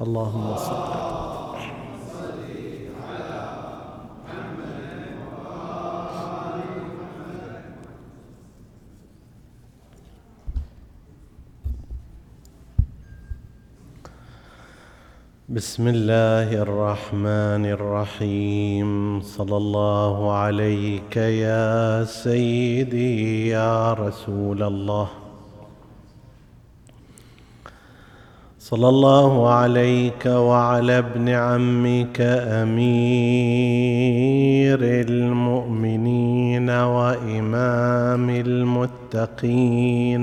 اللهم صل بسم الله الرحمن الرحيم. صلى الله عليك يا سيدي يا رسول الله. صلى الله عليك وعلى ابن عمك أمير المؤمنين وإمام المتقين.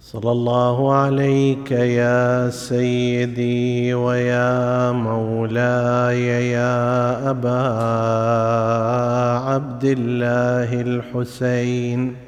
صلى الله عليك يا سيدي ويا مولاي يا أبا عبد الله الحسين.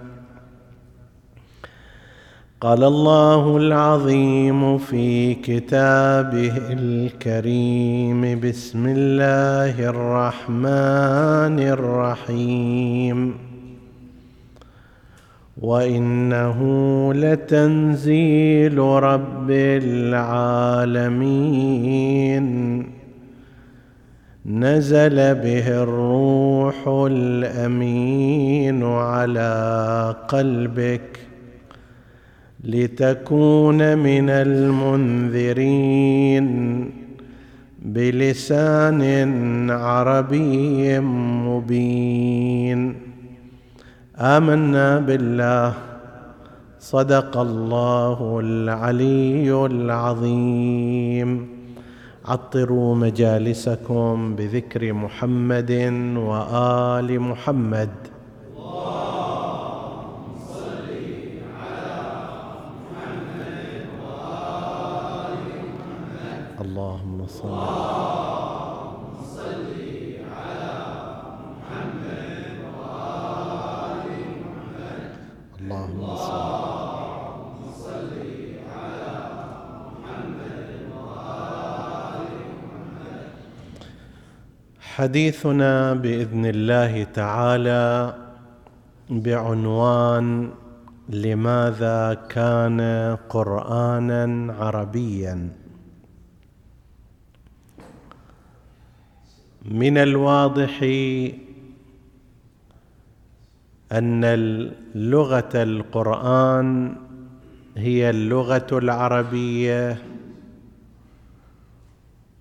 قال الله العظيم في كتابه الكريم بسم الله الرحمن الرحيم. وإنه لتنزيل رب العالمين. نزل به الروح الأمين على قلبك. لتكون من المنذرين بلسان عربي مبين. آمنا بالله. صدق الله العلي العظيم. عطروا مجالسكم بذكر محمد وآل محمد اللهم صل حديثنا بإذن الله تعالى بعنوان لماذا كان قرآنا عربيا. من الواضح أن لغه القرآن هي اللغة العربية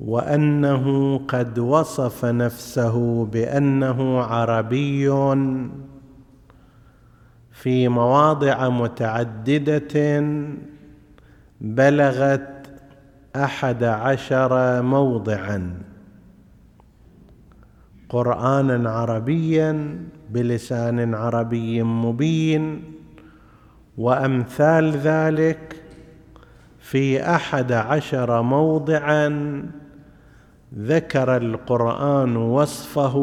وأنه قد وصف نفسه بأنه عربي في مواضع متعددة بلغت أحد عشر موضعا قرانا عربيا بلسان عربي مبين وأمثال ذلك في أحد عشر موضعا ذكر القرآن وصفه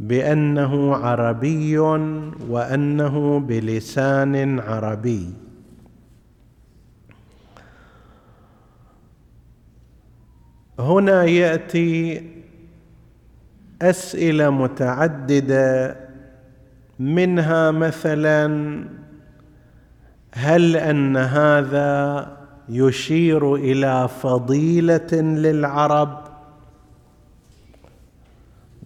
بأنه عربي وأنه بلسان عربي. هنا يأتي أسئلة متعددة منها مثلا هل أن هذا يشير إلى فضيلة للعرب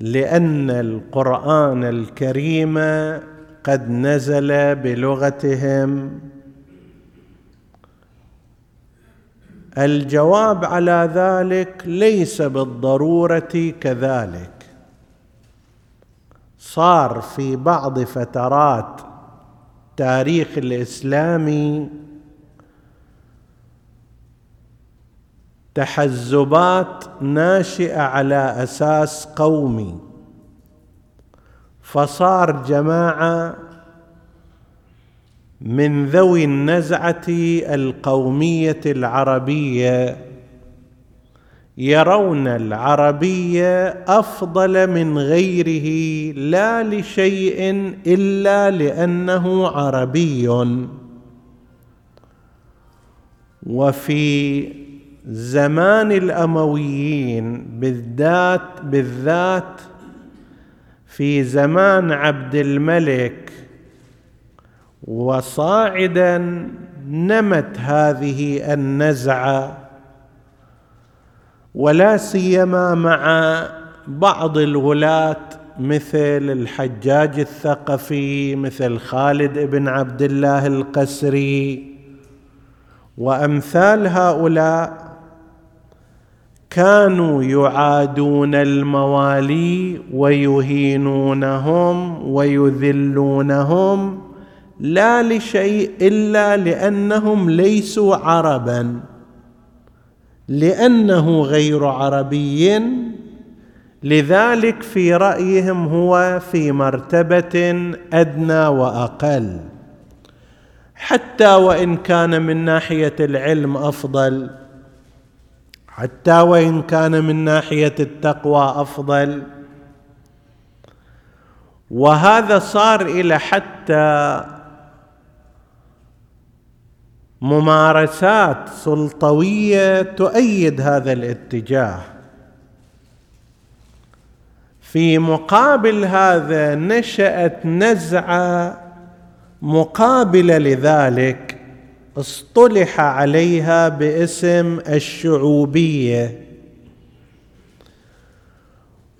لأن القرآن الكريم قد نزل بلغتهم. الجواب على ذلك ليس بالضرورة كذلك. صار في بعض فترات تاريخ الاسلامي تحزبات ناشئة على أساس قومي. فصار جماعة من ذوي النزعة القومية العربية يرون العربية أفضل من غيره لا لشيء إلا لأنه عربي. وفي زمان الأمويين بالذات بالذات في زمان عبد الملك وصاعدا نمت هذه النزعة ولا سيما مع بعض الولاة مثل الحجاج الثقفي مثل خالد بن عبد الله القسري وأمثال هؤلاء كانوا يعادون الموالي ويهينونهم ويذلونهم لا لشيء إلا لأنهم ليسوا عربا لأنه غير عربي. لذلك في رأيهم هو في مرتبة أدنى وأقل. حتى وإن كان من ناحية العلم أفضل حتى وإن كان من ناحية التقوى أفضل. وهذا صار إلى حتى ممارسات سلطوية تؤيد هذا الاتجاه. في مقابل هذا نشأت نزعة مقابلة لذلك. اصطلح عليها باسم الشعوبية.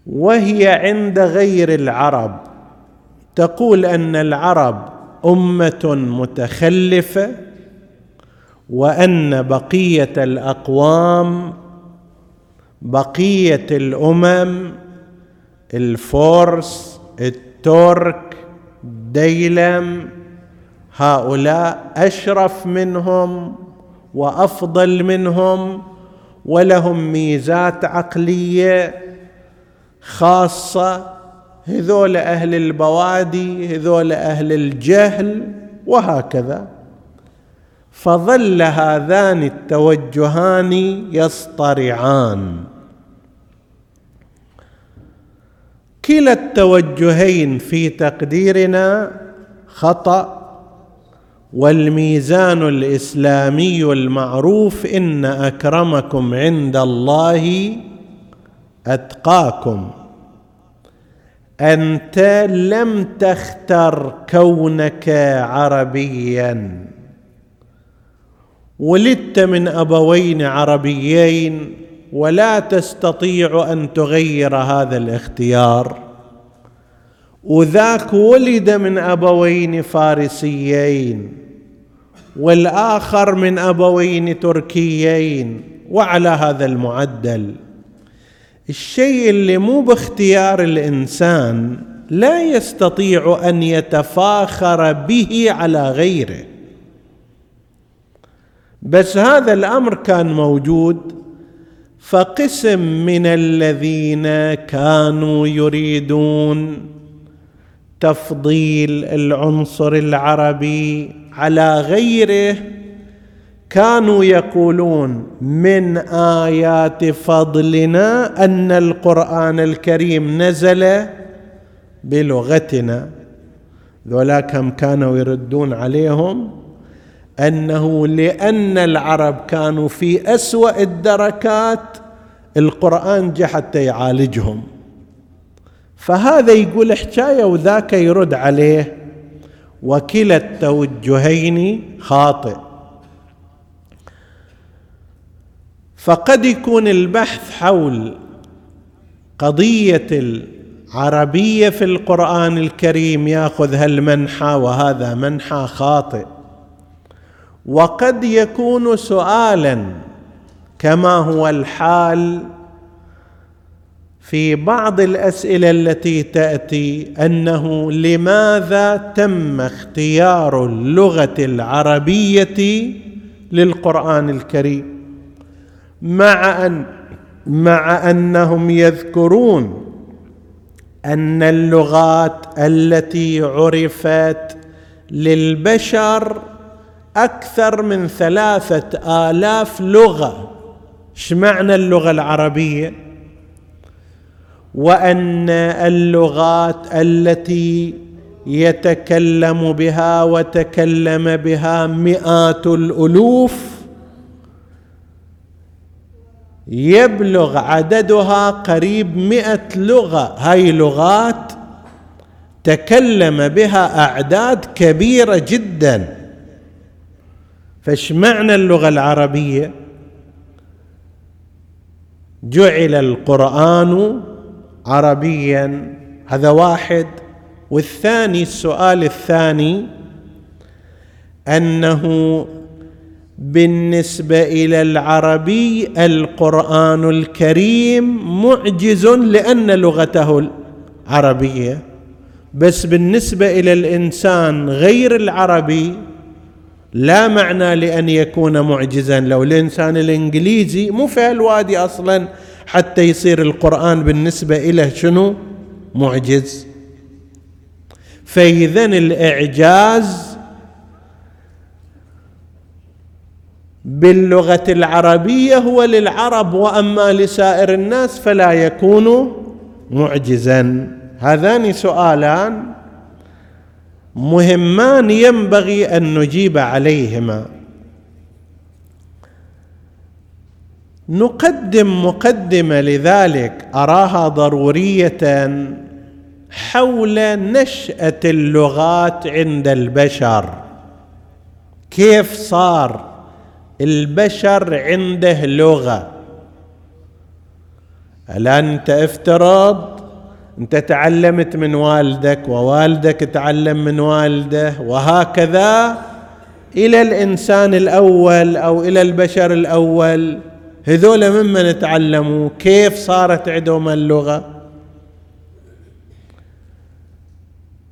وهي عند غير العرب. تقول أن العرب أمة متخلفة وأن بقية الأقوام بقية الأمم الفورس الترك ديلم هؤلاء أشرف منهم وأفضل منهم ولهم ميزات عقلية خاصة. هذول أهل البوادي هذول أهل الجهل وهكذا. فظل هذان التوجهان يصطرعان. كلا التوجهين في تقديرنا خطأ والميزان الإسلامي المعروف إن أكرمكم عند الله أتقاكم. أنت لم تختر كونك عربيا. ولدت من أبوين عربيين ولا تستطيع أن تغير هذا الاختيار. وذاك ولد من أبوين فارسيين والآخر من أبوين تركيين وعلى هذا المعدل. الشيء اللي مو باختيار الإنسان لا يستطيع أن يتفاخر به على غيره. بس هذا الأمر كان موجود فقسم من الذين كانوا يريدون تفضيل العنصر العربي على غيره كانوا يقولون من آيات فضلنا أن القرآن الكريم نزل بلغتنا. ذولاك هم كانوا يردون عليهم أنه لأن العرب كانوا في أسوأ الدركات القرآن جاء حتى يعالجهم. فهذا يقول حكاية وذاك يرد عليه وكلا التوجهين خاطئ. فقد يكون البحث حول قضية العربية في القرآن الكريم ياخذ هالمنحى وهذا منحى خاطئ. وقد يكون سؤالا كما هو الحال في بعض الأسئلة التي تأتي أنه لماذا تم اختيار اللغة العربية للقرآن الكريم؟ مع أن مع أنهم يذكرون أن اللغات التي عرفت للبشر أكثر من ثلاثة آلاف لغة. إيش معنى اللغة العربية؟ وأن اللغات التي يتكلم بها وتكلم بها مئات الألوف يبلغ عددها قريب مئة لغة. هاي لغات تكلم بها أعداد كبيرة جدا. فايش معنى اللغة العربية؟ جعل القرآن عربيا. هذا واحد. والثاني السؤال الثاني أنه بالنسبة إلى العربي القرآن الكريم معجز لأن لغته العربية. بس بالنسبة إلى الإنسان غير العربي لا معنى لأن يكون معجزا. لو الإنسان الإنجليزي مو في الوادي أصلا. حتى يصير القرآن بالنسبة اليه شنو؟ معجز. فاذا الإعجاز باللغة العربية هو للعرب وأما لسائر الناس فلا يكون معجزا. هذان سؤالان مهمان ينبغي أن نجيب عليهما. نقدم مقدمة لذلك أراها ضرورية حول نشأة اللغات عند البشر. كيف صار البشر عنده لغة؟ الان أنت افترض أنت تعلمت من والدك ووالدك تعلم من والده وهكذا إلى الإنسان الأول أو إلى البشر الأول. هذول ممن تعلموا كيف صارت عندهم اللغة.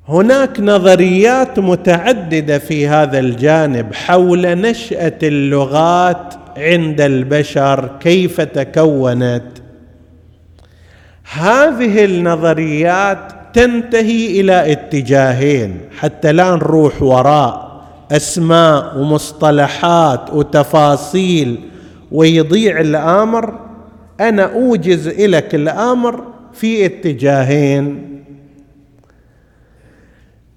هناك نظريات متعددة في هذا الجانب حول نشأة اللغات عند البشر كيف تكونت. هذه النظريات تنتهي إلى اتجاهين حتى لا نروح وراء أسماء ومصطلحات وتفاصيل ويضيع الأمر أنا أوجز لك الأمر في اتجاهين.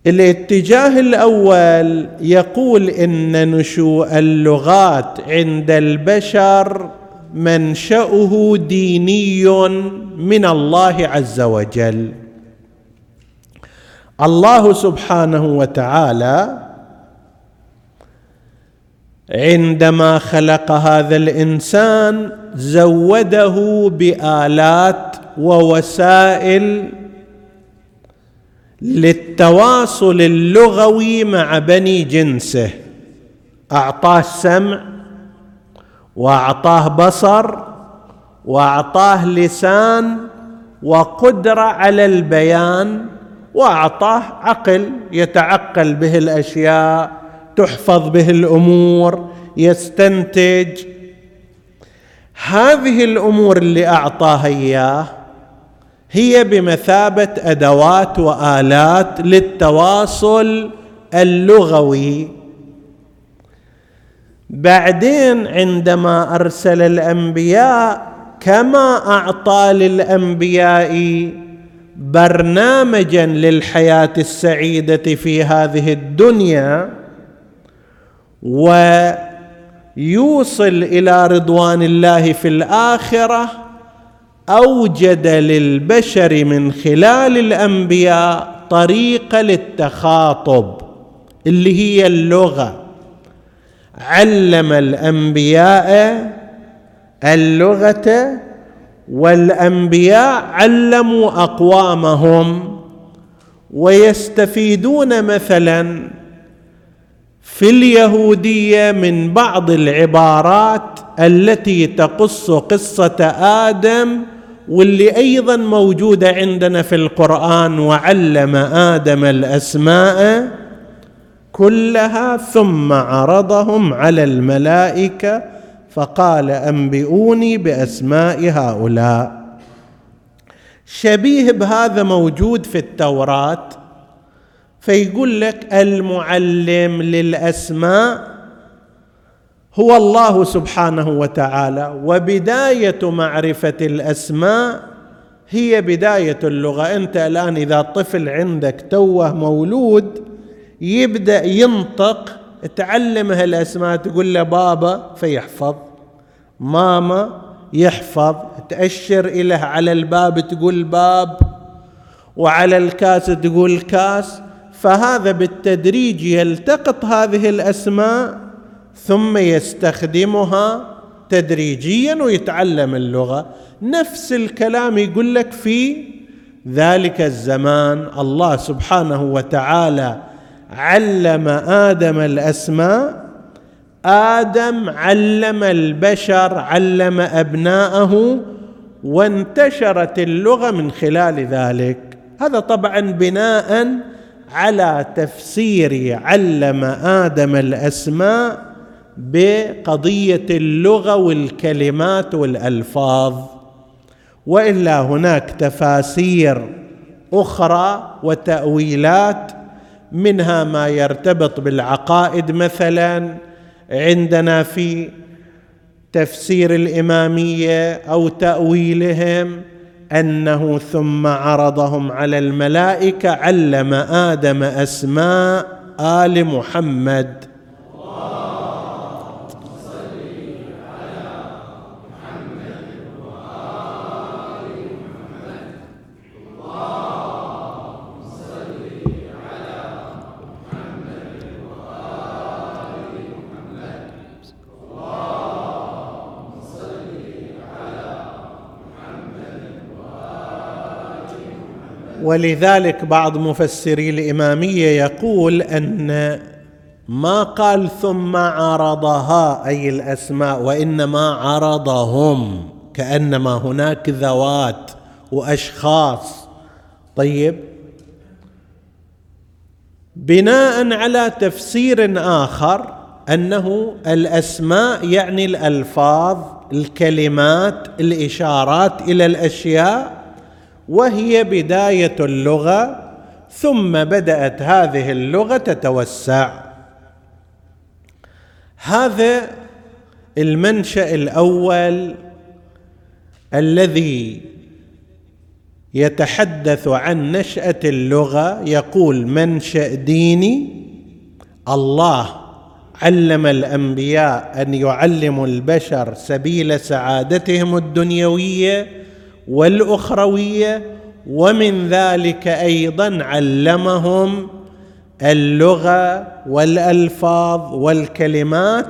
الاتجاه الأول يقول إن نشوء اللغات عند البشر منشأه ديني من الله عز وجل. الله سبحانه وتعالى عندما خلق هذا الإنسان زوده بآلات ووسائل للتواصل اللغوي مع بني جنسه. أعطاه سمع وأعطاه بصر وأعطاه لسان وقدرة على البيان وأعطاه عقل يتعقل به الأشياء. تحفظ به الأمور يستنتج. هذه الأمور اللي أعطاها إياه هي بمثابة أدوات وآلات للتواصل اللغوي. بعدين عندما أرسل الأنبياء كما أعطى للأنبياء برنامجا للحياة السعيدة في هذه الدنيا ويوصل إلى رضوان الله في الآخرة أوجد للبشر من خلال الأنبياء طريقه للتخاطب اللي هي اللغة. علم الأنبياء اللغة والأنبياء علموا أقوامهم ويستفيدون مثلا في اليهودية من بعض العبارات التي تقص قصة آدم واللي أيضا موجودة عندنا في القرآن وعلم آدم الأسماء كلها ثم عرضهم على الملائكة فقال أنبئوني بأسماء هؤلاء. شبيه بهذا موجود في التوراة فيقول لك المعلم للأسماء هو الله سبحانه وتعالى وبداية معرفة الأسماء هي بداية اللغة. أنت الآن إذا طفل عندك توه مولود يبدأ ينطق تعلمه الاسماء تقول له بابا فيحفظ ماما يحفظ تأشر اله على الباب تقول باب وعلى الكاس تقول كاس. فهذا بالتدريج يلتقط هذه الأسماء ثم يستخدمها تدريجيا ويتعلم اللغة. نفس الكلام يقول لك في ذلك الزمان الله سبحانه وتعالى علم آدم الأسماء آدم علم البشر علم أبناءه وانتشرت اللغة من خلال ذلك. هذا طبعا بناء على تفسير علم آدم الأسماء بقضية اللغة والكلمات والألفاظ. وإلا هناك تفاسير أخرى وتأويلات منها ما يرتبط بالعقائد مثلا عندنا في تفسير الإمامية أو تأويلهم أنه ثم عرضهم على الملائكة علم آدم أسماء آل محمد. ولذلك بعض مفسري الإمامية يقول أن ما قال ثم عرضها أي الأسماء وإنما عرضهم كأنما هناك ذوات وأشخاص. طيب. بناء على تفسير آخر أنه الأسماء يعني الألفاظ الكلمات الإشارات إلى الأشياء وهي بداية اللغة ثم بدأت هذه اللغة تتوسع. هذا المنشأ الأول الذي يتحدث عن نشأة اللغة. يقول منشأ ديني الله علم الأنبياء أن يعلموا البشر سبيل سعادتهم الدنيوية والأخروية ومن ذلك أيضا علمهم اللغة والألفاظ والكلمات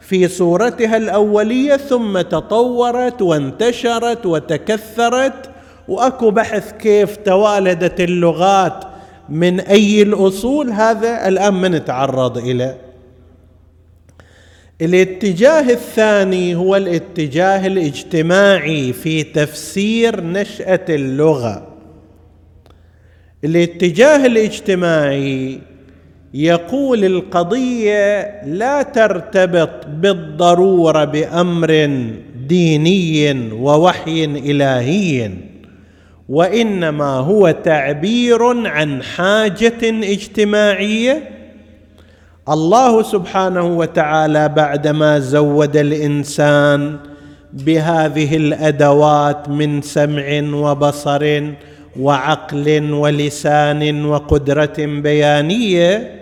في صورتها الأولية ثم تطورت وانتشرت وتكثرت. وأكو بحث كيف توالدت اللغات من أي الأصول هذا الآن ما نتعرض اليه الاتجاه الثاني هو الاتجاه الاجتماعي في تفسير نشأة اللغة. الاتجاه الاجتماعي يقول القضية لا ترتبط بالضرورة بأمر ديني ووحي إلهي وإنما هو تعبير عن حاجة اجتماعية الله سبحانه وتعالى بعدما زود الإنسان بهذه الأدوات من سمع وبصر وعقل ولسان وقدرة بيانية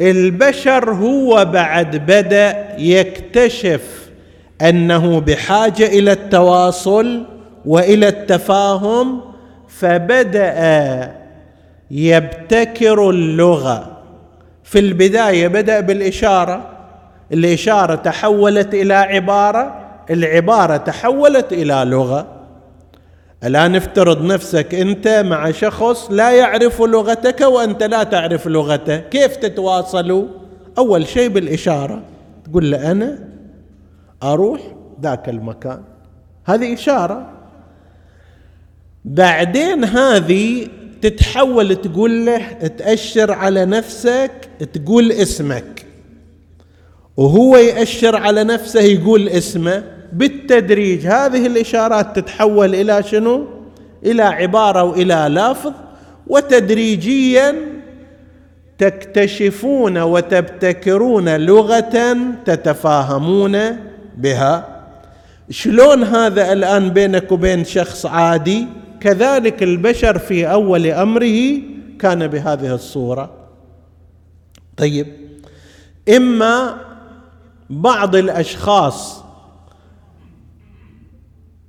البشر هو بعد بدا يكتشف أنه بحاجة إلى التواصل وإلى التفاهم فبدأ يبتكر اللغة. في البداية بدأ بالإشارة. الإشارة تحولت إلى عبارة العبارة تحولت إلى لغة. الآن افترض نفسك أنت مع شخص لا يعرف لغتك وأنت لا تعرف لغته. كيف تتواصلوا أول شيء بالإشارة. تقول له أنا أروح ذاك المكان. هذه إشارة. بعدين هذه تتحول تقول له تأشر على نفسك تقول اسمك. وهو يأشر على نفسه يقول اسمه بالتدريج. هذه الإشارات تتحول إلى شنو؟ إلى عبارة وإلى لفظ وتدريجيا تكتشفون وتبتكرون لغة تتفاهمون بها. شلون هذا الآن بينك وبين شخص عادي؟ كذلك البشر في أول أمره كان بهذه الصورة. طيب إما بعض الأشخاص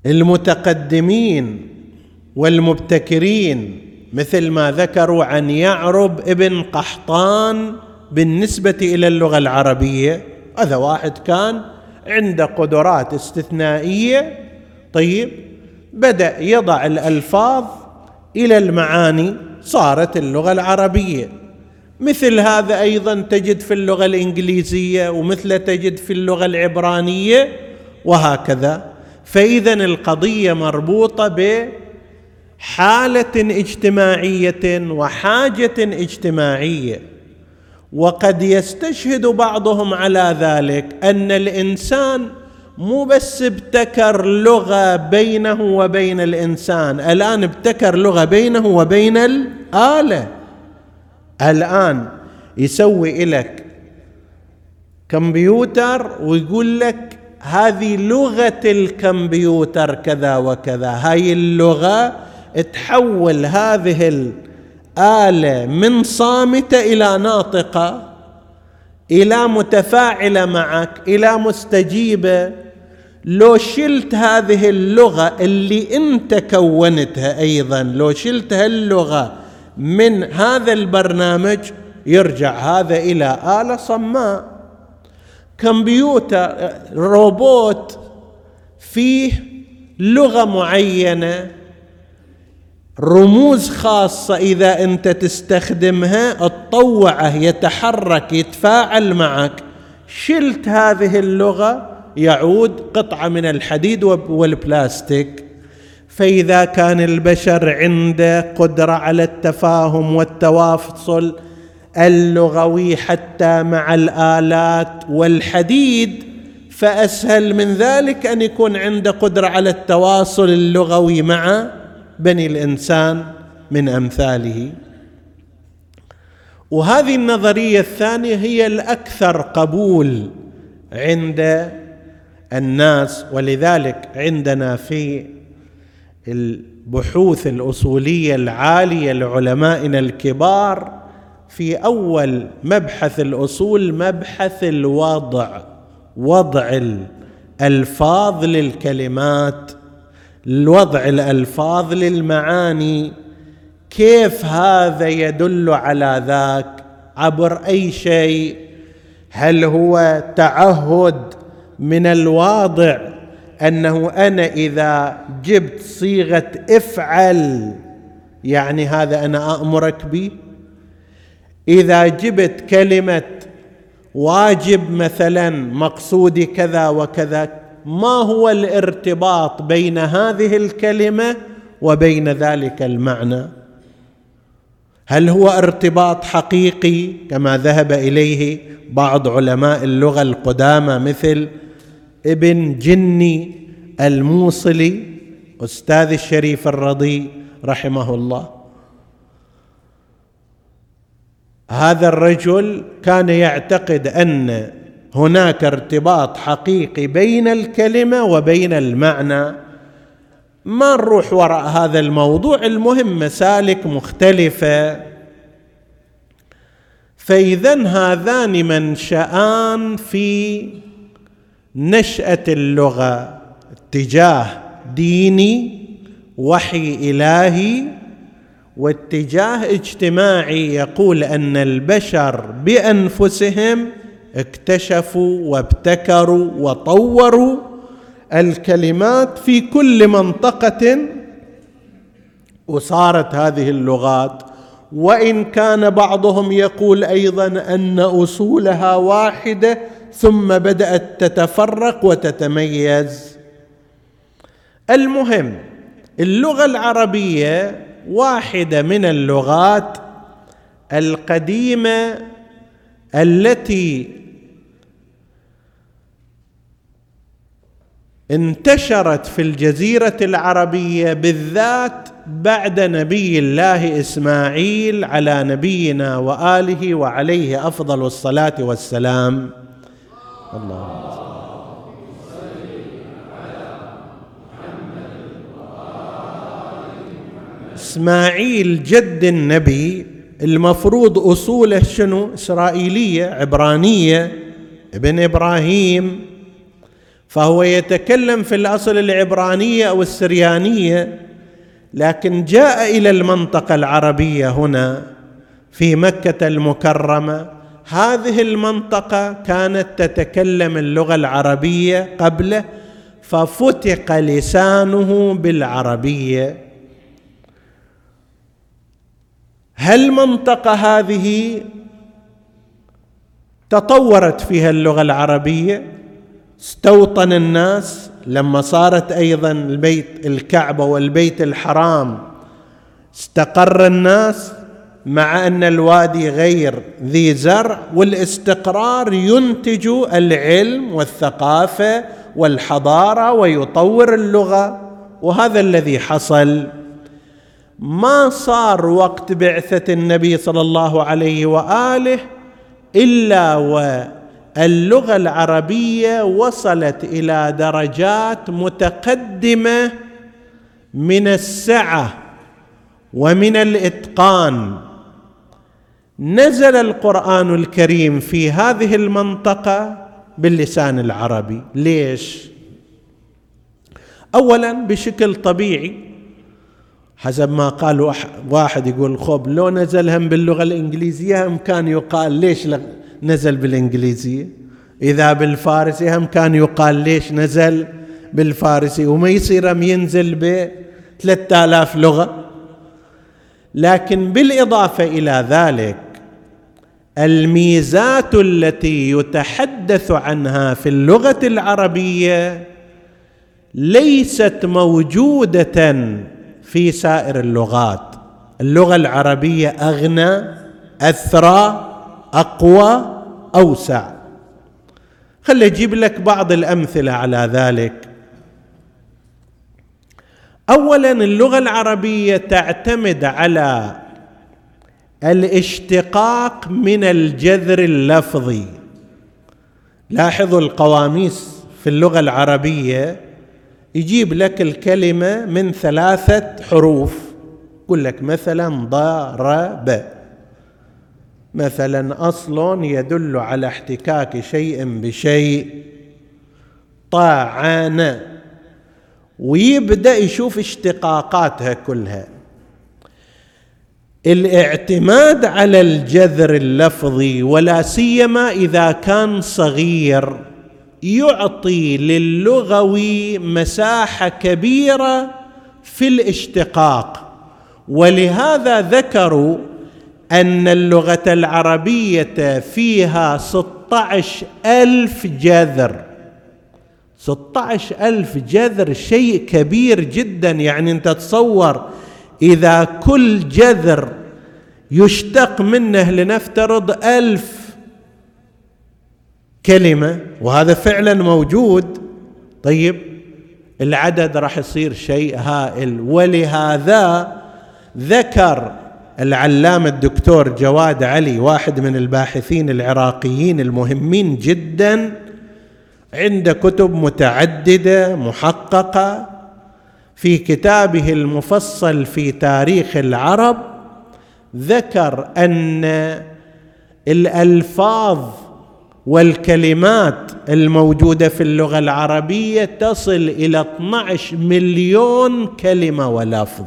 المتقدمين والمبتكرين مثل ما ذكروا عن يعرب ابن قحطان بالنسبة إلى اللغة العربية هذا واحد كان عنده قدرات استثنائية. طيب بدأ يضع الألفاظ إلى المعاني صارت اللغة العربية. مثل هذا أيضا تجد في اللغة الإنجليزية ومثل تجد في اللغة العبرانية وهكذا. فاذا القضية مربوطة بحاله اجتماعية وحاجة اجتماعية. وقد يستشهد بعضهم على ذلك أن الإنسان مو بس ابتكر لغة بينه وبين الإنسان الآن ابتكر لغة بينه وبين الآلة. الآن يسوي لك كمبيوتر ويقول لك هذه لغة الكمبيوتر كذا وكذا هاي اللغة تحول هذه الآلة من صامتة إلى ناطقة إلى متفاعلة معك إلى مستجيبة. لو شلت هذه اللغة اللي انت كونتها أيضا لو شلت هاللغة من هذا البرنامج يرجع هذا إلى اله صماء. كمبيوتر روبوت فيه لغة معينة رموز خاصة إذا أنت تستخدمها تطوعه يتحرك يتفاعل معك. شلت هذه اللغة يعود قطعة من الحديد والبلاستيك. فإذا كان البشر عنده قدرة على التفاهم والتواصل اللغوي حتى مع الآلات والحديد فأسهل من ذلك أن يكون عنده قدرة على التواصل اللغوي مع بني الإنسان من أمثاله. وهذه النظرية الثانية هي الأكثر قبول عند الناس ولذلك عندنا في البحوث الأصولية العالية لعلمائنا الكبار في أول مبحث الأصول مبحث الوضع وضع الألفاظ للكلمات الوضع الألفاظ للمعاني كيف هذا يدل على ذاك عبر أي شيء هل هو تعهد من الواضع أنه أنا إذا جبت صيغة افعل يعني هذا أنا امرك به إذا جبت كلمة واجب مثلا مقصودي كذا وكذا ما هو الارتباط بين هذه الكلمة وبين ذلك المعنى؟ هل هو ارتباط حقيقي كما ذهب إليه بعض علماء اللغة القدامى مثل ابن جني الموصلي أستاذ الشريف الرضي رحمه الله. هذا الرجل كان يعتقد أن هناك ارتباط حقيقي بين الكلمة وبين المعنى ما نروح وراء هذا الموضوع المهم مسالك مختلفة. فاذا هذان منشآن في نشأة اللغة اتجاه ديني وحي إلهي واتجاه اجتماعي. يقول أن البشر بأنفسهم اكتشفوا وابتكروا وطوروا الكلمات في كل منطقة وصارت هذه اللغات. وإن كان بعضهم يقول أيضا أن أصولها واحدة ثم بدأت تتفرق وتتميز. المهم اللغة العربية واحدة من اللغات القديمة التي انتشرت في الجزيرة العربية بالذات بعد نبي الله إسماعيل على نبينا وآله وعليه أفضل الصلاة والسلام. الله إسماعيل جد النبي المفروض أصوله شنو؟ إسرائيلية عبرانية ابن إبراهيم فهو يتكلم في الأصل العبرانية أو السريانية لكن جاء إلى المنطقة العربية هنا في مكة المكرمة. هذه المنطقة كانت تتكلم اللغة العربية قبله ففتق لسانه بالعربية. هالمنطقه هذه تطورت فيها اللغة العربية؟ استوطن الناس لما صارت أيضا البيت الكعبة والبيت الحرام. استقر الناس مع أن الوادي غير ذي زرع والاستقرار ينتج العلم والثقافة والحضارة ويطور اللغة وهذا الذي حصل. ما صار وقت بعثة النبي صلى الله عليه وآله إلا واللغة العربية وصلت إلى درجات متقدمة من السعة ومن الإتقان. نزل القرآن الكريم في هذه المنطقة باللسان العربي. ليش؟ اولا بشكل طبيعي حسب ما قال واحد يقول خب لو نزل هم باللغة الإنجليزية هم كان يقال ليش نزل بالإنجليزية. إذا بالفارسي هم كان يقال ليش نزل بالفارسي وما يصير هم ينزل ب 3000 لغة. لكن بالإضافة إلى ذلك الميزات التي يتحدث عنها في اللغة العربية ليست موجودة في سائر اللغات. اللغة العربية أغنى أثرى أقوى أوسع. خلي أجيب لك بعض الأمثلة على ذلك. اولا اللغة العربية تعتمد على الاشتقاق من الجذر اللفظي. لاحظوا القواميس في اللغة العربية يجيب لك الكلمة من ثلاثة حروف. يقول لك مثلا ضرب مثلا أصل يدل على احتكاك شيء بشيء. طاعان. ويبدأ يشوف اشتقاقاتها كلها. الاعتماد على الجذر اللفظي ولا سيما إذا كان صغير يعطي للغوي مساحة كبيرة في الاشتقاق. ولهذا ذكروا أن اللغة العربية فيها 16 ألف جذر. 16 ألف جذر شيء كبير جدا. يعني أنت تصور إذا كل جذر يشتق منه لنفترض ألف كلمة وهذا فعلا موجود. طيب العدد راح يصير شيء هائل. ولهذا ذكر العلامة الدكتور جواد علي واحد من الباحثين العراقيين المهمين جدا عنده كتب متعددة محققة في كتابه المفصل في تاريخ العرب ذكر أن الألفاظ والكلمات الموجودة في اللغة العربية تصل إلى 12 مليون كلمة ولفظ.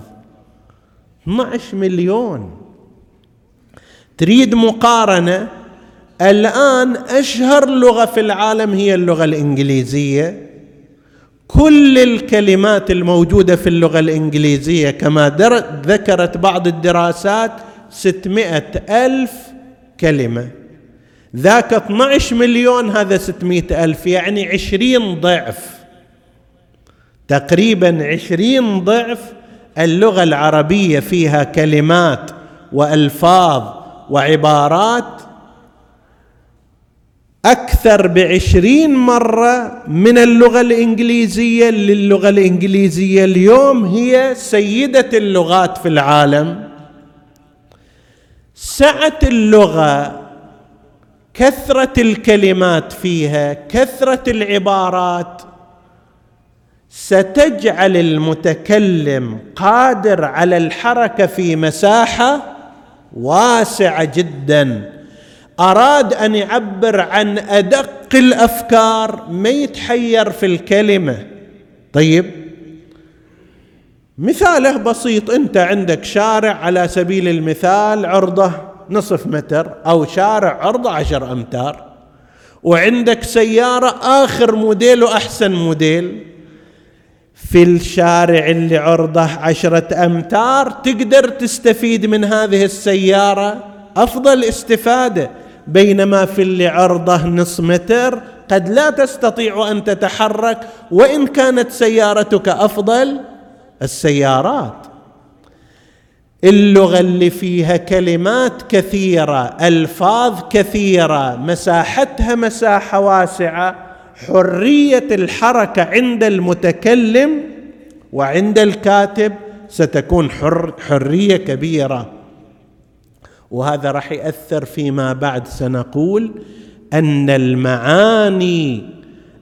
12 مليون. تريد مقارنة؟ الآن أشهر لغة في العالم هي اللغة الإنجليزية. كل الكلمات الموجودة في اللغة الإنجليزية كما ذكرت بعض الدراسات 600 ألف كلمة. ذاك 12 مليون هذا 600 ألف يعني 20 ضعف. تقريبا 20 ضعف اللغة العربية فيها كلمات وألفاظ وعبارات أكثر بعشرين مرة من اللغة الإنجليزية للغة الإنجليزية اليوم هي سيدة اللغات في العالم. سعة اللغة كثرة الكلمات فيها كثرة العبارات ستجعل المتكلم قادر على الحركة في مساحة واسعة جدا. أراد أن يعبر عن أدق الأفكار ما يتحير في الكلمة. طيب مثاله بسيط. أنت عندك شارع على سبيل المثال عرضه نصف متر أو شارع عرضه عشر أمتار. وعندك سيارة آخر موديل وأحسن موديل. في الشارع اللي عرضه عشرة أمتار تقدر تستفيد من هذه السيارة؟ أفضل استفادة. بينما في اللي عرضه نص متر قد لا تستطيع أن تتحرك وإن كانت سيارتك أفضل السيارات. اللغة اللي فيها كلمات كثيرة ألفاظ كثيرة مساحتها مساحة واسعة حرية الحركة عند المتكلم وعند الكاتب ستكون حر حرية كبيرة. وهذا راح يأثر فيما بعد سنقول أن المعاني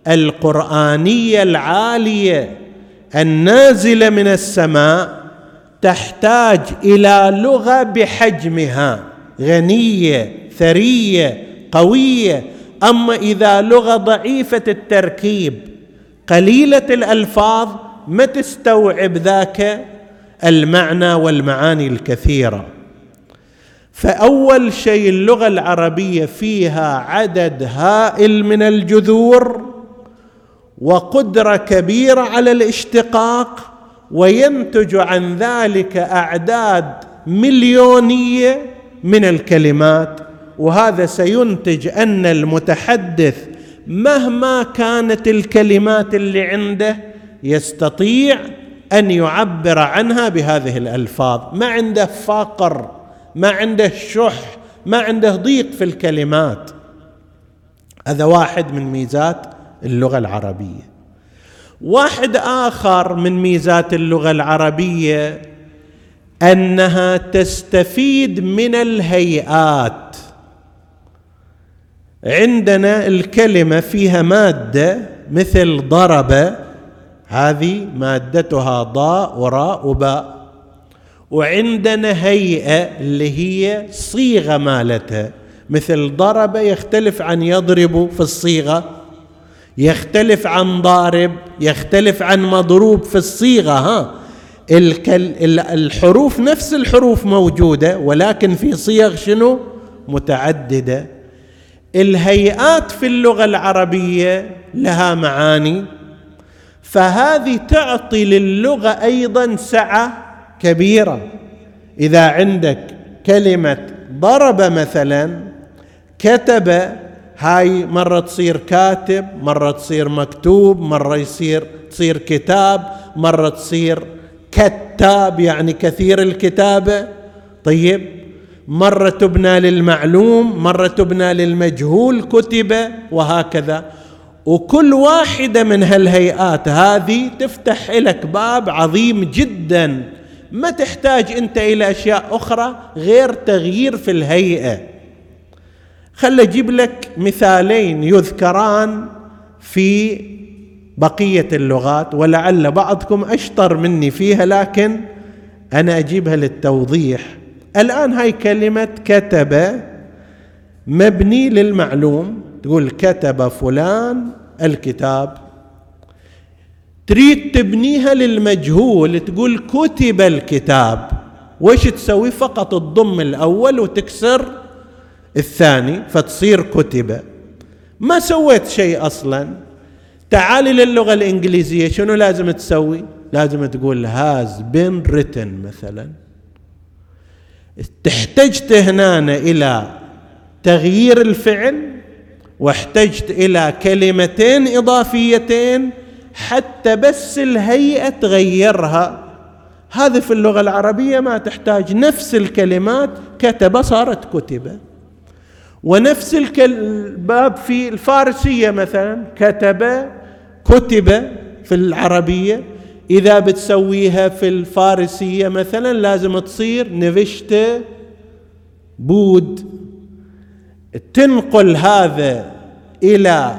القرآنية العالية النازلة من السماء تحتاج إلى لغة بحجمها غنية ثرية قوية أما إذا لغه ضعيفة التركيب قليلة الألفاظ ما تستوعب ذاك المعنى والمعاني الكثيرة. فأول شيء اللغة العربية فيها عدد هائل من الجذور وقدرة كبيرة على الاشتقاق وينتج عن ذلك أعداد مليونية من الكلمات. وهذا سينتج أن المتحدث مهما كانت الكلمات اللي عنده يستطيع أن يعبر عنها بهذه الألفاظ. ما عنده فقر ما عنده شح ما عنده ضيق في الكلمات. هذا واحد من ميزات اللغة العربية. واحد آخر من ميزات اللغة العربية أنها تستفيد من الهيئات. عندنا الكلمة فيها مادة مثل ضرب. هذه مادتها ضاء وراء وباء. وعندنا هيئة اللي هي صيغة مالتها. مثل ضرب يختلف عن يضرب في الصيغة. يختلف عن ضارب يختلف عن مضروب في الصيغة ها. الحروف نفس الحروف موجودة ولكن في صيغ شنو؟ متعددة. الهيئات في اللغة العربية لها معاني فهذه تعطي للغة أيضا سعة كبيرة. إذا عندك كلمة ضرب مثلا كتب هاي مرة تصير كاتب مرة تصير مكتوب مرة يصير تصير كتاب مرة تصير كتاب يعني كثير الكتابة. طيب مرة تبنى للمعلوم مرة تبنى للمجهول كتب وهكذا. وكل واحدة من هالهيئات هذه تفتح لك باب عظيم جدا. ما تحتاج أنت إلى أشياء أخرى غير تغيير في الهيئة. خل أجيب لك مثالين يذكران في بقية اللغات ولعل بعضكم أشطر مني فيها لكن أنا أجيبها للتوضيح. الآن هاي كلمة كتب مبني للمعلوم. تقول كتب فلان الكتاب. تريد تبنيها للمجهول. تقول كتب الكتاب. وش تسوي؟ فقط تضم الأول وتكسر الثاني فتصير كتب. ما سويت شيء أصلا. تعالي للغة الإنجليزية. شنو لازم تسوي؟ لازم تقول has been written مثلا. احتجت هنا إلى تغيير الفعل واحتجت إلى كلمتين إضافيتين حتى بس الهيئة تغيرها. هذه في اللغة العربية ما تحتاج. نفس الكلمات كتب صارت كتب. ونفس الباب في الفارسية مثلا كتب كتب في العربية. إذا بتسويها في الفارسية مثلا لازم تصير نفشت بود. تنقل هذا إلى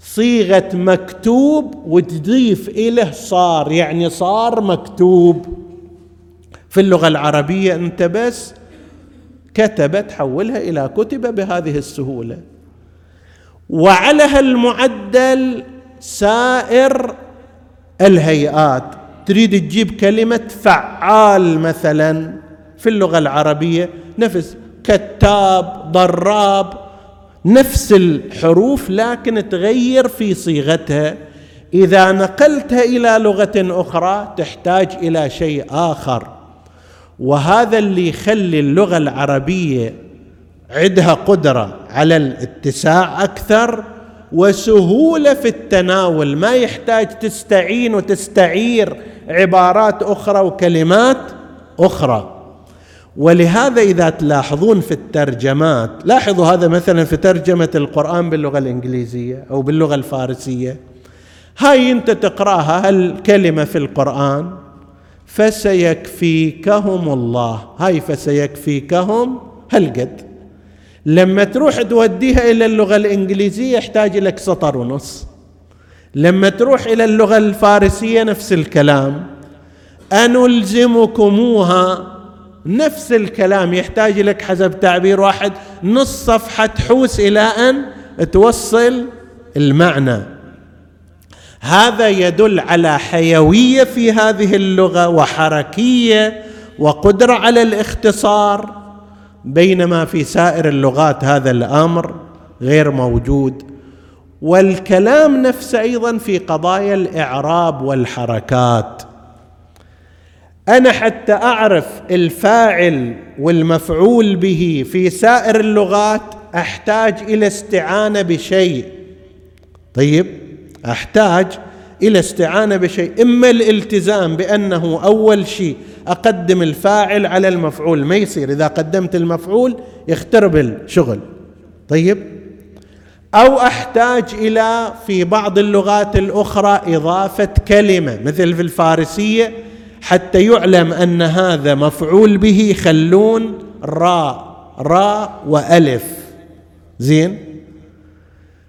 صيغة مكتوب وتضيف اليه صار يعني صار مكتوب. في اللغة العربية أنت بس كتب تحولها إلى كتب بهذه السهولة. وعلى هالمعدل سائر الهيئات. تريد تجيب كلمة فعال مثلا في اللغة العربية نفس كتاب ضراب نفس الحروف لكن تغير في صيغتها. إذا نقلتها إلى لغة أخرى تحتاج إلى شيء آخر. وهذا اللي يخلي اللغة العربية عندها قدرة على الاتساع أكثر وسهولة في التناول. ما يحتاج تستعين وتستعير عبارات أخرى وكلمات أخرى. ولهذا إذا تلاحظون في الترجمات لاحظوا هذا مثلا في ترجمة القرآن باللغة الإنجليزية أو باللغة الفارسية. هاي أنت تقرأها الكلمة في القرآن؟ فسيكفيكهم الله. هاي فسيكفيكهم هالقد لما تروح توديها إلى اللغة الإنجليزية يحتاج لك سطر ونص. لما تروح إلى اللغة الفارسية نفس الكلام. أنلزمكموها نفس الكلام يحتاج لك حسب تعبير واحد نص صفحة تحوس إلى أن توصل المعنى. هذا يدل على حيوية في هذه اللغة وحركية وقدرة على الاختصار. بينما في سائر اللغات هذا الأمر غير موجود. والكلام نفسه أيضا في قضايا الإعراب والحركات. أنا حتى أعرف الفاعل والمفعول به في سائر اللغات أحتاج إلى استعانة بشيء. طيب أحتاج إلى استعانة بشيء. إما الالتزام بأنه أول شيء أقدم الفاعل على المفعول ما يصير. إذا قدمت المفعول يخترب الشغل طيب؟ أو أحتاج إلى في بعض اللغات الأخرى إضافة كلمة مثل في الفارسية حتى يعلم أن هذا مفعول به يخلون راء راء وألف. زين؟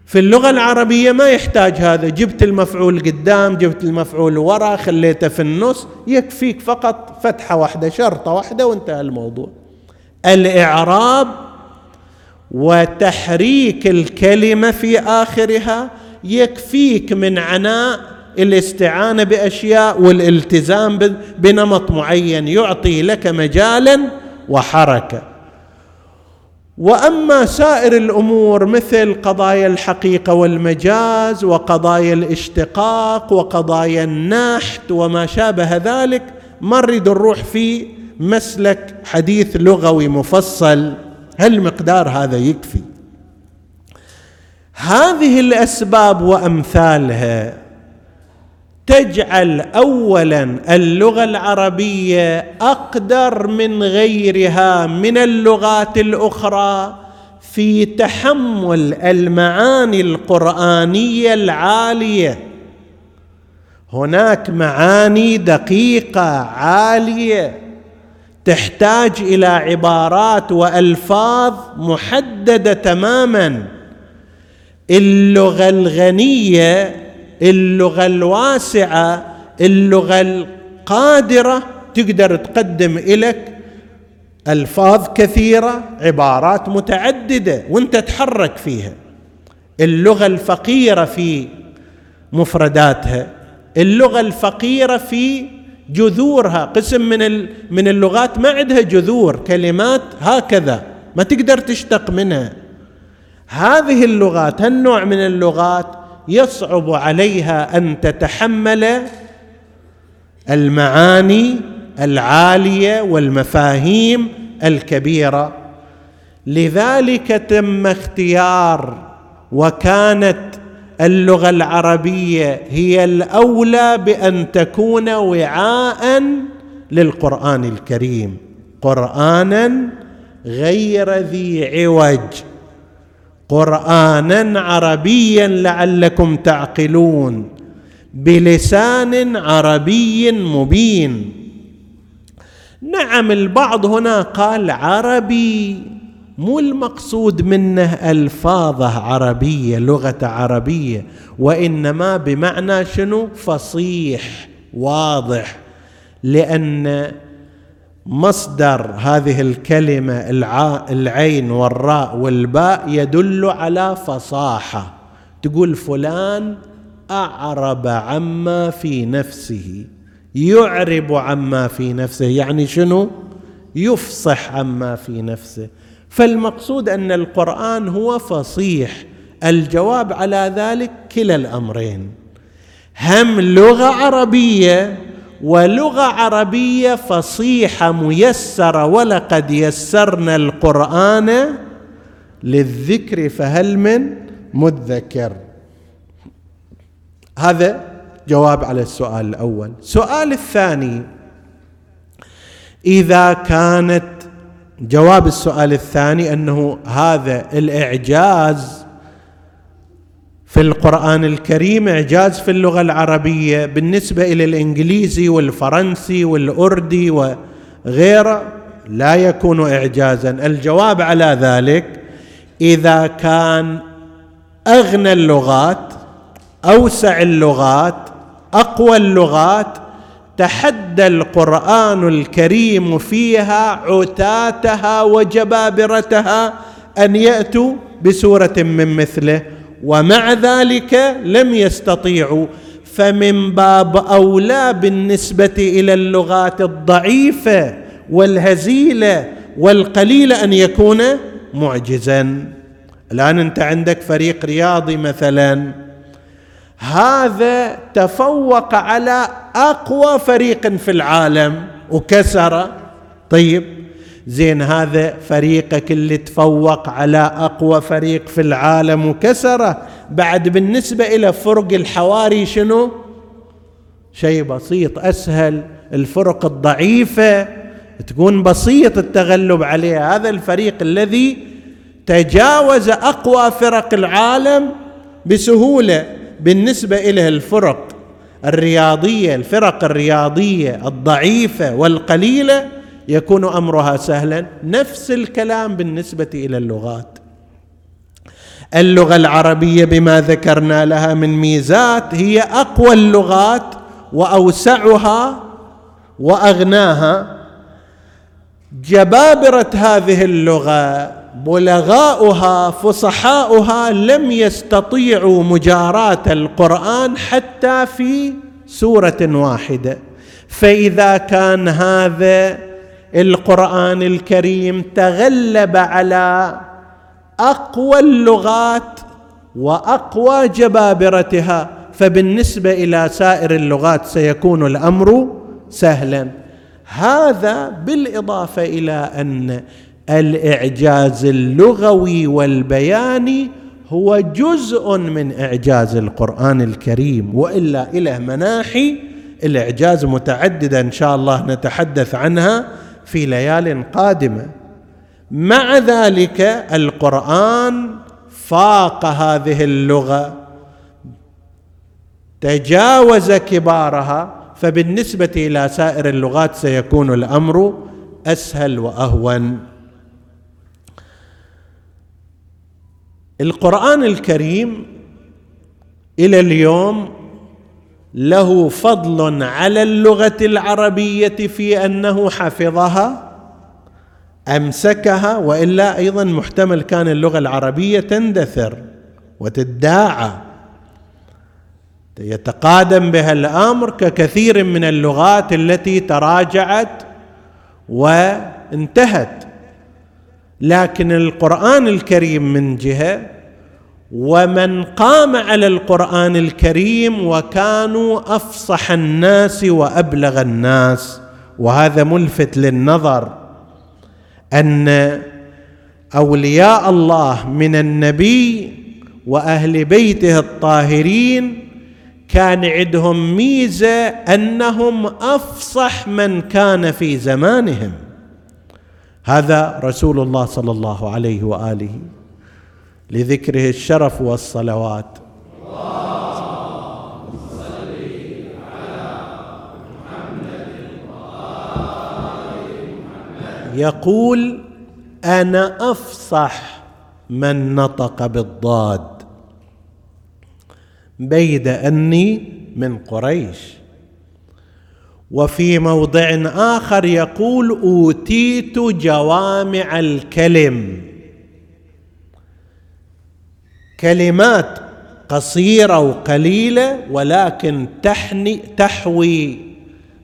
في اللغة العربية ما يحتاج هذا. جبت المفعول قدام جبت المفعول ورا خليته في النص. يكفيك فقط فتحة واحدة شرطة واحدة وانتهى الموضوع. الإعراب وتحريك الكلمة في آخرها يكفيك من عناء الاستعانة بأشياء والالتزام بنمط معين يعطي لك مجالا وحركة. وأما سائر الأمور مثل قضايا الحقيقة والمجاز وقضايا الاشتقاق وقضايا النحت وما شابه ذلك ما نريد نروح في مسلك حديث لغوي مفصل. هالمقدار هذا يكفي. هذه الأسباب وأمثالها. تجعل اولا اللغة العربية أقدر من غيرها من اللغات الأخرى في تحمل المعاني القرآنية العالية. هناك معاني دقيقة عالية تحتاج إلى عبارات وألفاظ محددة تماما. اللغة الغنية اللغة الواسعة اللغة القادرة تقدر تقدم لك ألفاظ كثيرة عبارات متعددة وانت تحرك فيها. اللغة الفقيرة في مفرداتها اللغة الفقيرة في جذورها. قسم من من اللغات ما عندها جذور كلمات هكذا ما تقدر تشتق منها. هذه اللغات هالنوع من اللغات يصعب عليها أن تتحمل المعاني العالية والمفاهيم الكبيرة. لذلك تم اختيار وكانت اللغة العربية هي الأولى بأن تكون وعاء للقرآن الكريم قرانا غير ذي عوج. قرانا عربيا لعلكم تعقلون بلسان عربي مبين. نعم البعض هنا قال عربي مو المقصود منه ألفاظه عربية لغة عربية وإنما بمعنى شنو؟ فصيح واضح. لأن مصدر هذه الكلمة العين والراء والباء يدل على فصاحة. تقول فلان أعرب عما في نفسه. يعرب عما في نفسه يعني شنو؟ يفصح عما في نفسه. فالمقصود أن القرآن هو فصيح. الجواب على ذلك كلا الأمرين. هم لغة عربية ولغة عربية فصيحة ميسرة ولقد يسرنا القرآن للذكر فهل من مدكر هذا جواب على السؤال الأول. السؤال الثاني إذا كانت جواب السؤال الثاني أنه هذا الإعجاز في القرآن الكريم إعجاز في اللغة العربية بالنسبة إلى الإنجليزي والفرنسي والأردي وغيره لا يكون اعجازا. الجواب على ذلك إذا كان أغنى اللغات أوسع اللغات أقوى اللغات تحدى القرآن الكريم فيها عتاتها وجبابرتها أن يأتوا بسورة من مثله. ومع ذلك لم يستطيعوا. فمن باب أولى بالنسبة إلى اللغات الضعيفة والهزيلة والقليلة أن يكون معجزا. الآن أنت عندك فريق رياضي مثلا. هذا تفوق على أقوى فريق في العالم. وكسر. طيب. زين هذا فريقك اللي تفوق على أقوى فريق في العالم وكسره. بعد بالنسبة إلى فرق الحواري شنو؟ شيء بسيط أسهل. الفرق الضعيفة تكون بسيط التغلب عليها. هذا الفريق الذي تجاوز أقوى فرق العالم بسهولة. بالنسبة إلى الفرق الرياضية الفرق الرياضية الضعيفة والقليلة يكون أمرها سهلا. نفس الكلام بالنسبة إلى اللغات. اللغة العربية بما ذكرنا لها من ميزات هي أقوى اللغات وأوسعها وأغناها. جبابرة هذه اللغة بلغاؤها فصحاؤها لم يستطيعوا مجاراه القرآن حتى في سورة واحدة. فإذا كان هذا القرآن الكريم تغلب على أقوى اللغات وأقوى جبابرتها فبالنسبة إلى سائر اللغات سيكون الأمر سهلا. هذا بالإضافة إلى أن الإعجاز اللغوي والبياني هو جزء من إعجاز القرآن الكريم وإلا إلى مناحي الإعجاز متعدده إن شاء الله نتحدث عنها. في ليال قادمة. مع ذلك القرآن فاق هذه اللغة تجاوز كبارها فبالنسبة إلى سائر اللغات سيكون الأمر أسهل وأهون. القرآن الكريم إلى اليوم له فضل على اللغة العربية في أنه حفظها أمسكها وإلا أيضا محتمل كان اللغة العربية تندثر وتداعى. يتقادم بها الأمر ككثير من اللغات التي تراجعت وانتهت. لكن القرآن الكريم من جهة ومن قام على القرآن الكريم وكانوا أفصح الناس وأبلغ الناس وهذا ملفت للنظر أن أولياء الله من النبي وأهل بيته الطاهرين كان عندهم ميزة أنهم أفصح من كان في زمانهم. هذا رسول الله صلى الله عليه وآله لذكره الشرف والصلوات. يقول أنا أفصح من نطق بالضاد. بيد أني من قريش. وفي موضع آخر يقول أوتيت جوامع الكلم. كلمات قصيرة وقليلة ولكن تحني تحوي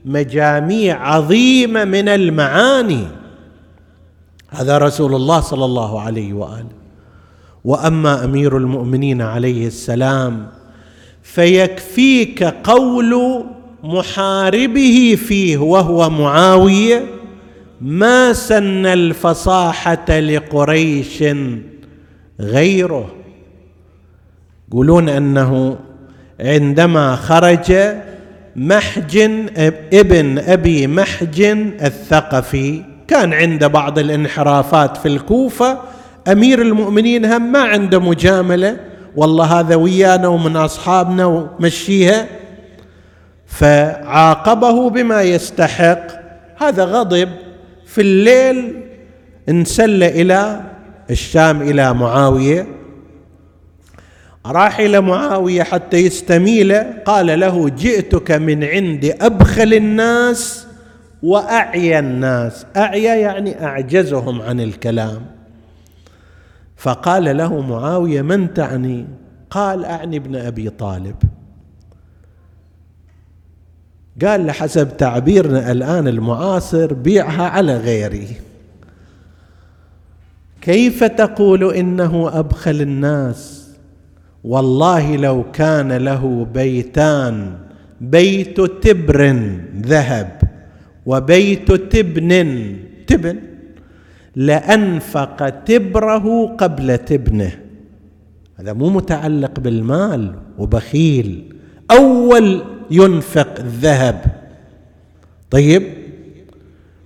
مجاميع عظيمة من المعاني. هذا رسول الله صلى الله عليه وآله. وأما أمير المؤمنين عليه السلام فيكفيك قول محاربه فيه وهو معاوية ما سن الفصاحة لقريش غيره؟ يقولون أنه عندما خرج محجن ابن أبي محجن الثقفي كان عنده بعض الانحرافات في الكوفة أمير المؤمنين هم ما عنده مجاملة والله هذا ويانا ومن أصحابنا ومشيها فعاقبه بما يستحق. هذا غضب. في الليل انسل إلى الشام إلى معاوية راح إلى معاوية حتى يستميله قال له جئتك من عند أبخل الناس وأعيا الناس. أعيا يعني أعجزهم عن الكلام. فقال له معاوية من تعني؟ قال أعني ابن أبي طالب. قال له حسب تعبيرنا الآن المعاصر بيعها على غيري. كيف تقول إنه أبخل الناس؟ والله لو كان له بيتان بيت تبر ذهب وبيت تبن تبن؟ لأنفق تبره قبل تبنه. هذا مو متعلق بالمال وبخيل. أول ينفق الذهب. طيب؟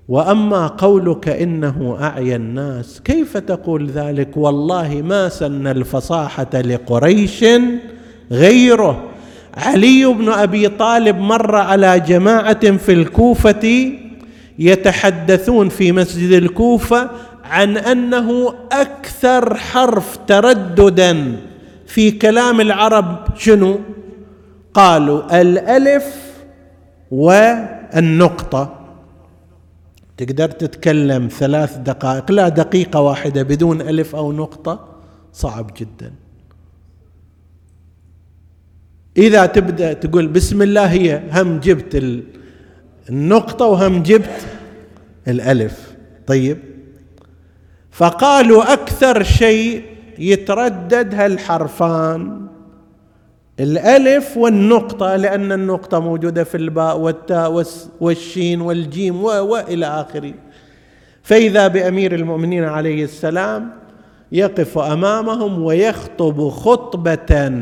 وأما قولك إنه أعيا الناس كيف تقول ذلك؟ والله ما سن الفصاحة لقريش غيره. علي بن أبي طالب مر على جماعة في الكوفة يتحدثون في مسجد الكوفة عن أنه أكثر حرف ترددا في كلام العرب شنو؟ قالوا الألف والنقطة. تقدر تتكلم ثلاث دقائق لا دقيقة واحدة بدون ألف أو نقطة صعب جدا. إذا تبدأ تقول بسم الله هي هم جبت النقطة وهم جبت الألف. طيب. فقالوا أكثر شيء يتردد هالحرفان. الألف والنقطة لأن النقطة موجودة في الباء والتاء والشين والجيم وإلى آخره. فإذا بأمير المؤمنين عليه السلام يقف أمامهم ويخطب خطبة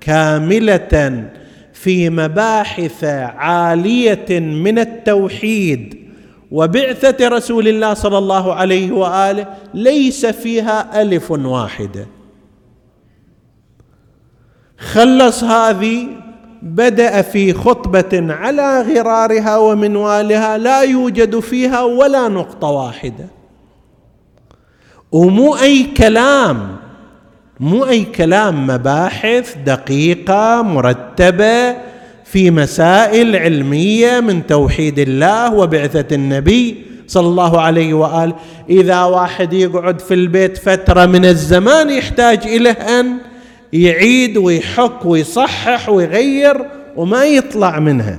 كاملة في مباحث عالية من التوحيد وبعثة رسول الله صلى الله عليه وآله ليس فيها ألف واحدة. خلص هذه بدأ في خطبة على غرارها ومنوالها لا يوجد فيها ولا نقطة واحدة. ومو أي كلام مو أي كلام مباحث دقيقة مرتبة في مسائل علمية من توحيد الله وبعثة النبي صلى الله عليه وآله. إذا واحد يقعد في البيت فترة من الزمان يحتاج إلى أن يعيد ويحك ويصحح ويغير وما يطلع منها.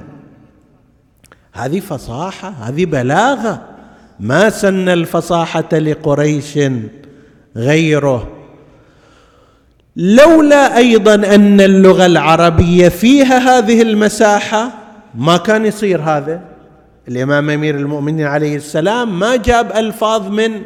هذه فصاحة هذه بلاغة. ما سن الفصاحة لقريش غيره. لولا أيضا أن اللغة العربية فيها هذه المساحة ما كان يصير هذا. الإمام أمير المؤمنين عليه السلام ما جاب ألفاظ من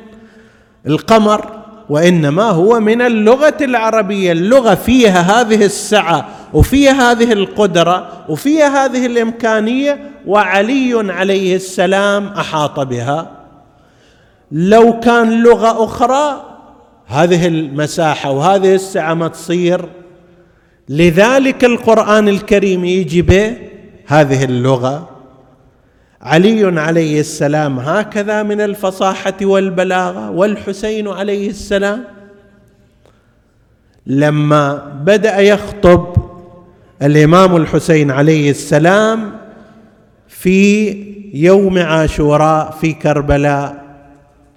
القمر. وإنما هو من اللغة العربية. اللغة فيها هذه السعة وفيها هذه القدرة وفيها هذه الإمكانية وعلي عليه السلام أحاط بها. لو كان لغة أخرى هذه المساحة وهذه السعة ما تصير. لذلك القرآن الكريم يجي به هذه اللغة. علي عليه السلام هكذا من الفصاحة والبلاغة والحسين عليه السلام. لما بدأ يخطب الإمام الحسين عليه السلام في يوم عاشوراء في كربلاء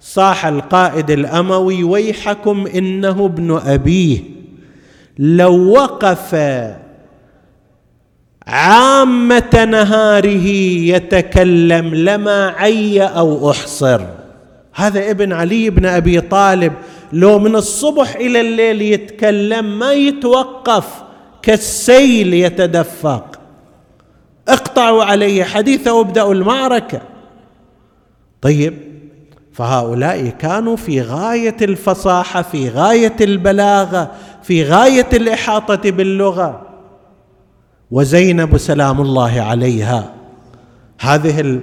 صاح القائد الأموي ويحكم إنه ابن أبيه لو وقف عامة نهاره يتكلم لما عي أو أحصر. هذا ابن علي بن أبي طالب لو من الصبح إلى الليل يتكلم ما يتوقف كالسيل يتدفق. اقطعوا عليه حديثه وابدأوا المعركة. طيب فهؤلاء كانوا في غاية الفصاحة في غاية البلاغة في غاية الإحاطة باللغة. وزينب سلام الله عليها. هذه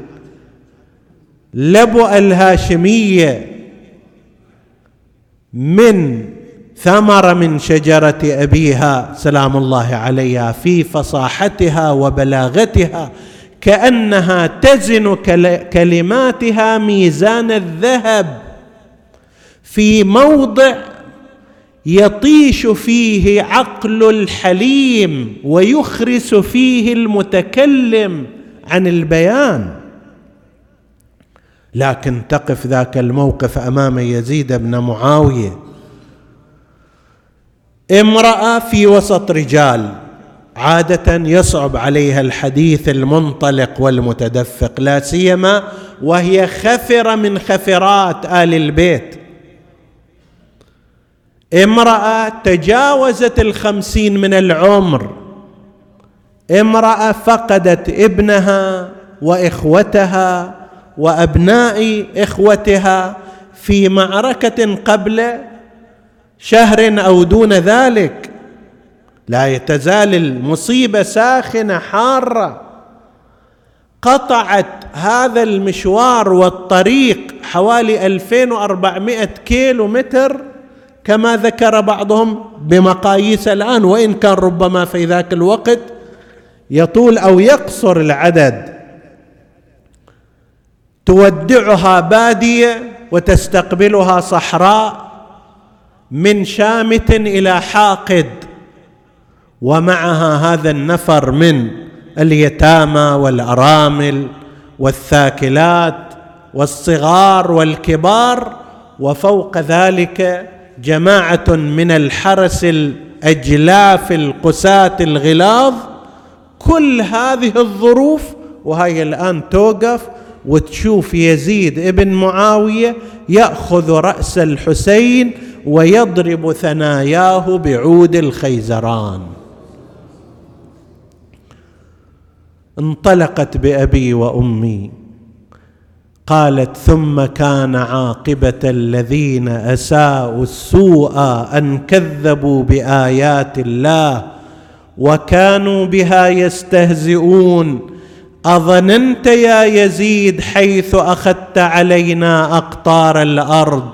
اللبؤه الهاشمية من ثمر من شجرة أبيها سلام الله عليها في فصاحتها وبلاغتها كأنها تزن كلماتها ميزان الذهب في موضع يطيش فيه عقل الحليم ويخرس فيه المتكلم عن البيان. لكن تقف ذاك الموقف أمام يزيد بن معاوية. امرأة في وسط رجال عادة يصعب عليها الحديث المنطلق والمتدفق لا سيما وهي خفرة من خفرات آل البيت. امرأة تجاوزت الخمسين من العمر. امرأة فقدت ابنها وإخوتها وأبناء إخوتها في معركة قبل شهر أو دون ذلك. لا تزال المصيبة ساخنة حارة. قطعت هذا المشوار والطريق حوالي 2400 كيلو متر كما ذكر بعضهم بمقاييس الآن وإن كان ربما في ذاك الوقت يطول أو يقصر العدد. تودعها بادية وتستقبلها صحراء من شامت إلى حاقد ومعها هذا النفر من اليتامى والأرامل والثاكلات والصغار والكبار وفوق ذلك جماعة من الحرس الاجلاف القساة الغلاظ كل هذه الظروف وهي الآن توقف وتشوف يزيد ابن معاوية يأخذ رأس الحسين ويضرب ثناياه بعود الخيزران. انطلقت بأبي وأمي. قالت ثم كان عاقبة الذين أساءوا السوء أن كذبوا بآيات الله وكانوا بها يستهزئون. أظننت يا يزيد حيث أخذت علينا أقطار الأرض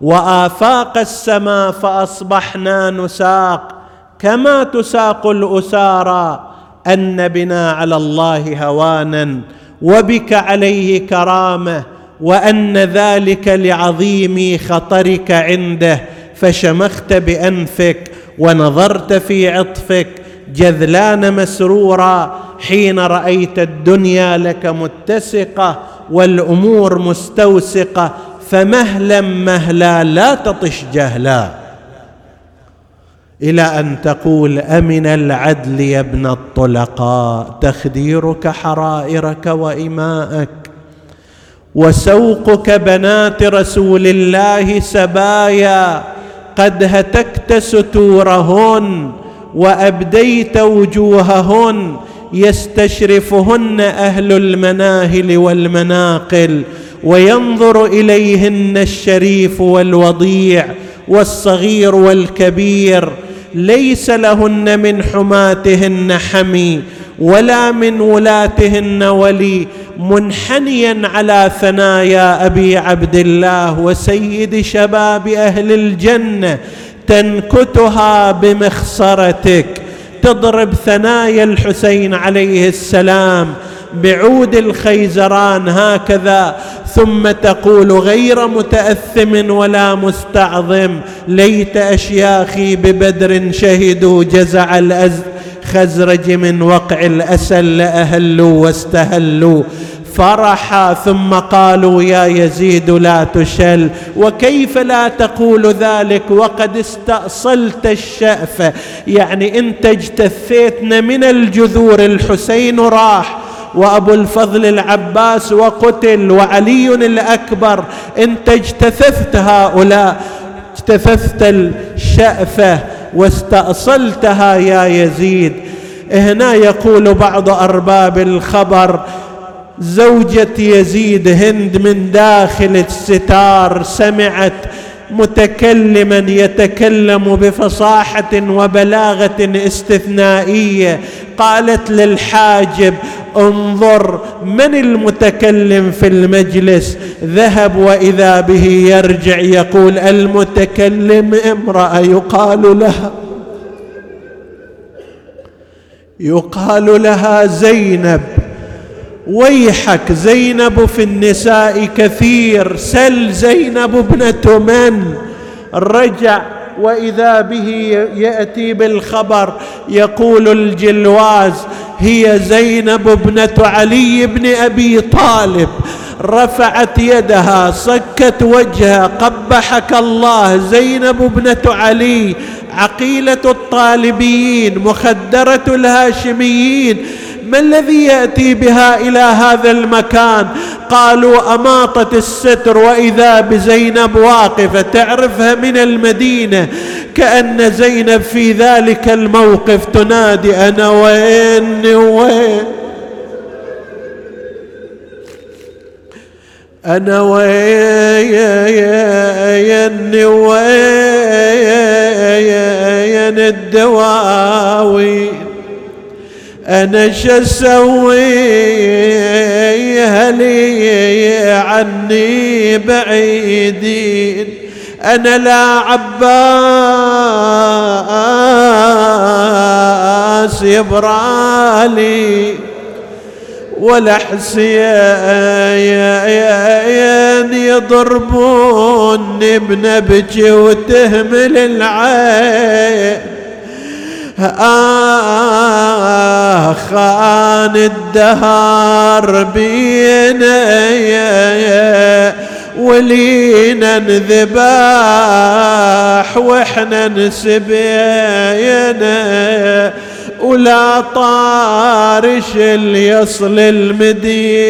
وآفاق السماء فأصبحنا نساق. كما تساق الأسارى أن بنا على الله هوانا وبك عليه كرامة وأن ذلك لعظيم خطرك عنده فشمخت بأنفك ونظرت في عطفك جذلان مسرورا حين رأيت الدنيا لك متسقة والأمور مستوسقة فمهلا مهلا لا تطش جهلا. إلى أن تقول أمن العدل يا ابن الطلقاء تخديرك حرائرك وإماءك. وسوقك بنات رسول الله سبايا قد هتكت ستورهن وأبديت وجوههن يستشرفهن أهل المناهل والمناقل وينظر إليهن الشريف والوضيع والصغير والكبير ليس لهن من حماتهن حمي ولا من ولاتهن ولي منحنيا على ثنايا أبي عبد الله وسيد شباب أهل الجنة تنكتها بمخصرتك تضرب ثنايا الحسين عليه السلام بعود الخيزران هكذا ثم تقول غير متأثم ولا مستعظم ليت أشياخي ببدر شهدوا جزع الخزرج من وقع الأسل لاهلوا واستهلوا. فرحا ثم قالوا يا يزيد لا تشل وكيف لا تقول ذلك؟ وقد استأصلت الشأفة يعني انت اجتثيتنا من الجذور الحسين راح. وابو الفضل العباس وقتل وعلي الأكبر. انت اجتثثت هؤلاء اجتثثت الشأفة واستأصلتها يا يزيد. هنا يقول بعض أرباب الخبر زوجة يزيد هند من داخل الستار سمعت متكلما يتكلم بفصاحة وبلاغة استثنائية. قالت للحاجب انظر من المتكلم في المجلس. ذهب وإذا به يرجع يقول المتكلم امرأة يقال لها يقال لها زينب. ويحك زينب في النساء كثير سل زينب ابنة من؟ رجع وإذا به يأتي بالخبر يقول الجلواز هي زينب ابنة علي بن أبي طالب. رفعت يدها صكت وجهها قبحك الله زينب ابنة علي. عقيلة الطالبيين مخدرة الهاشميين. ما الذي يأتي بها إلى هذا المكان؟ قالوا أماطت الستر وإذا بزينب واقفة. تعرفها من المدينة؟ كأن زينب في ذلك الموقف تنادي أنا وين؟ وين؟ أنا وين؟ وين؟ الدواوين؟ أنا شسوي هلي عني بعيدين. أنا لا عباس يبرالي ولا حسين يضربوني بنبجي وتهمل العين. خان الدهر بينا ولينا نذباح وإحنا نسبينا ولا طارش اللي المدينة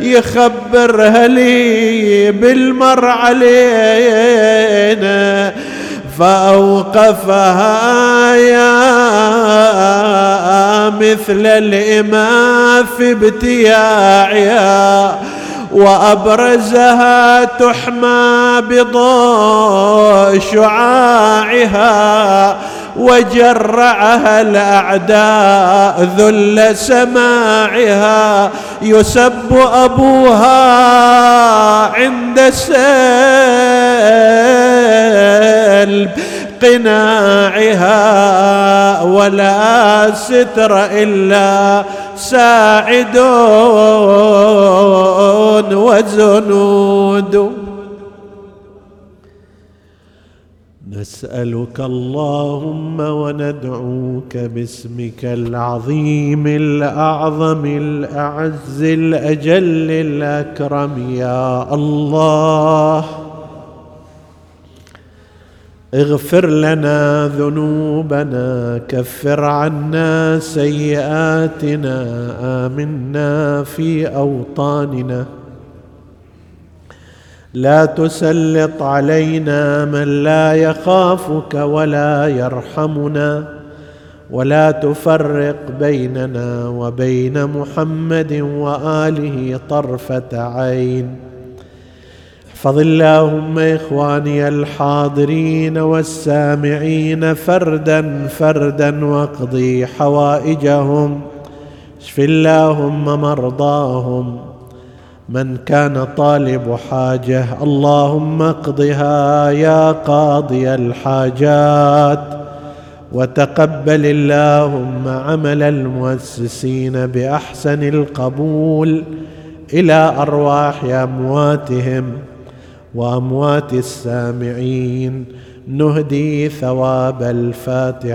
يخبرها لي بالمر علينا. فأوقفها يا مثل الإمام في ابتياعها وأبرزها تحمى بضوء شعاعها وجرعها الأعداء ذل سماعها يسب أبوها عند سلب قناعها ولا ستر إلا ساعد وزنود. نسألك اللهم وندعوك باسمك العظيم الأعظم الأعز الأجل الأكرم يا الله. اغفر لنا ذنوبنا كفر عنا سيئاتنا آمنا في أوطاننا. لا تسلط علينا من لا يخافك ولا يرحمنا ولا تفرق بيننا وبين محمد وآله طرفة عين. احفظ اللهم إخواني الحاضرين والسامعين فردا فردا واقضي حوائجهم. اشف اللهم مرضاهم. من كان طالب حاجة اللهم اقضها يا قاضي الحاجات. وتقبل اللهم عمل المؤسسين بأحسن القبول إلى أرواح أمواتهم وأموات السامعين. نهدي ثواب الفاتحة.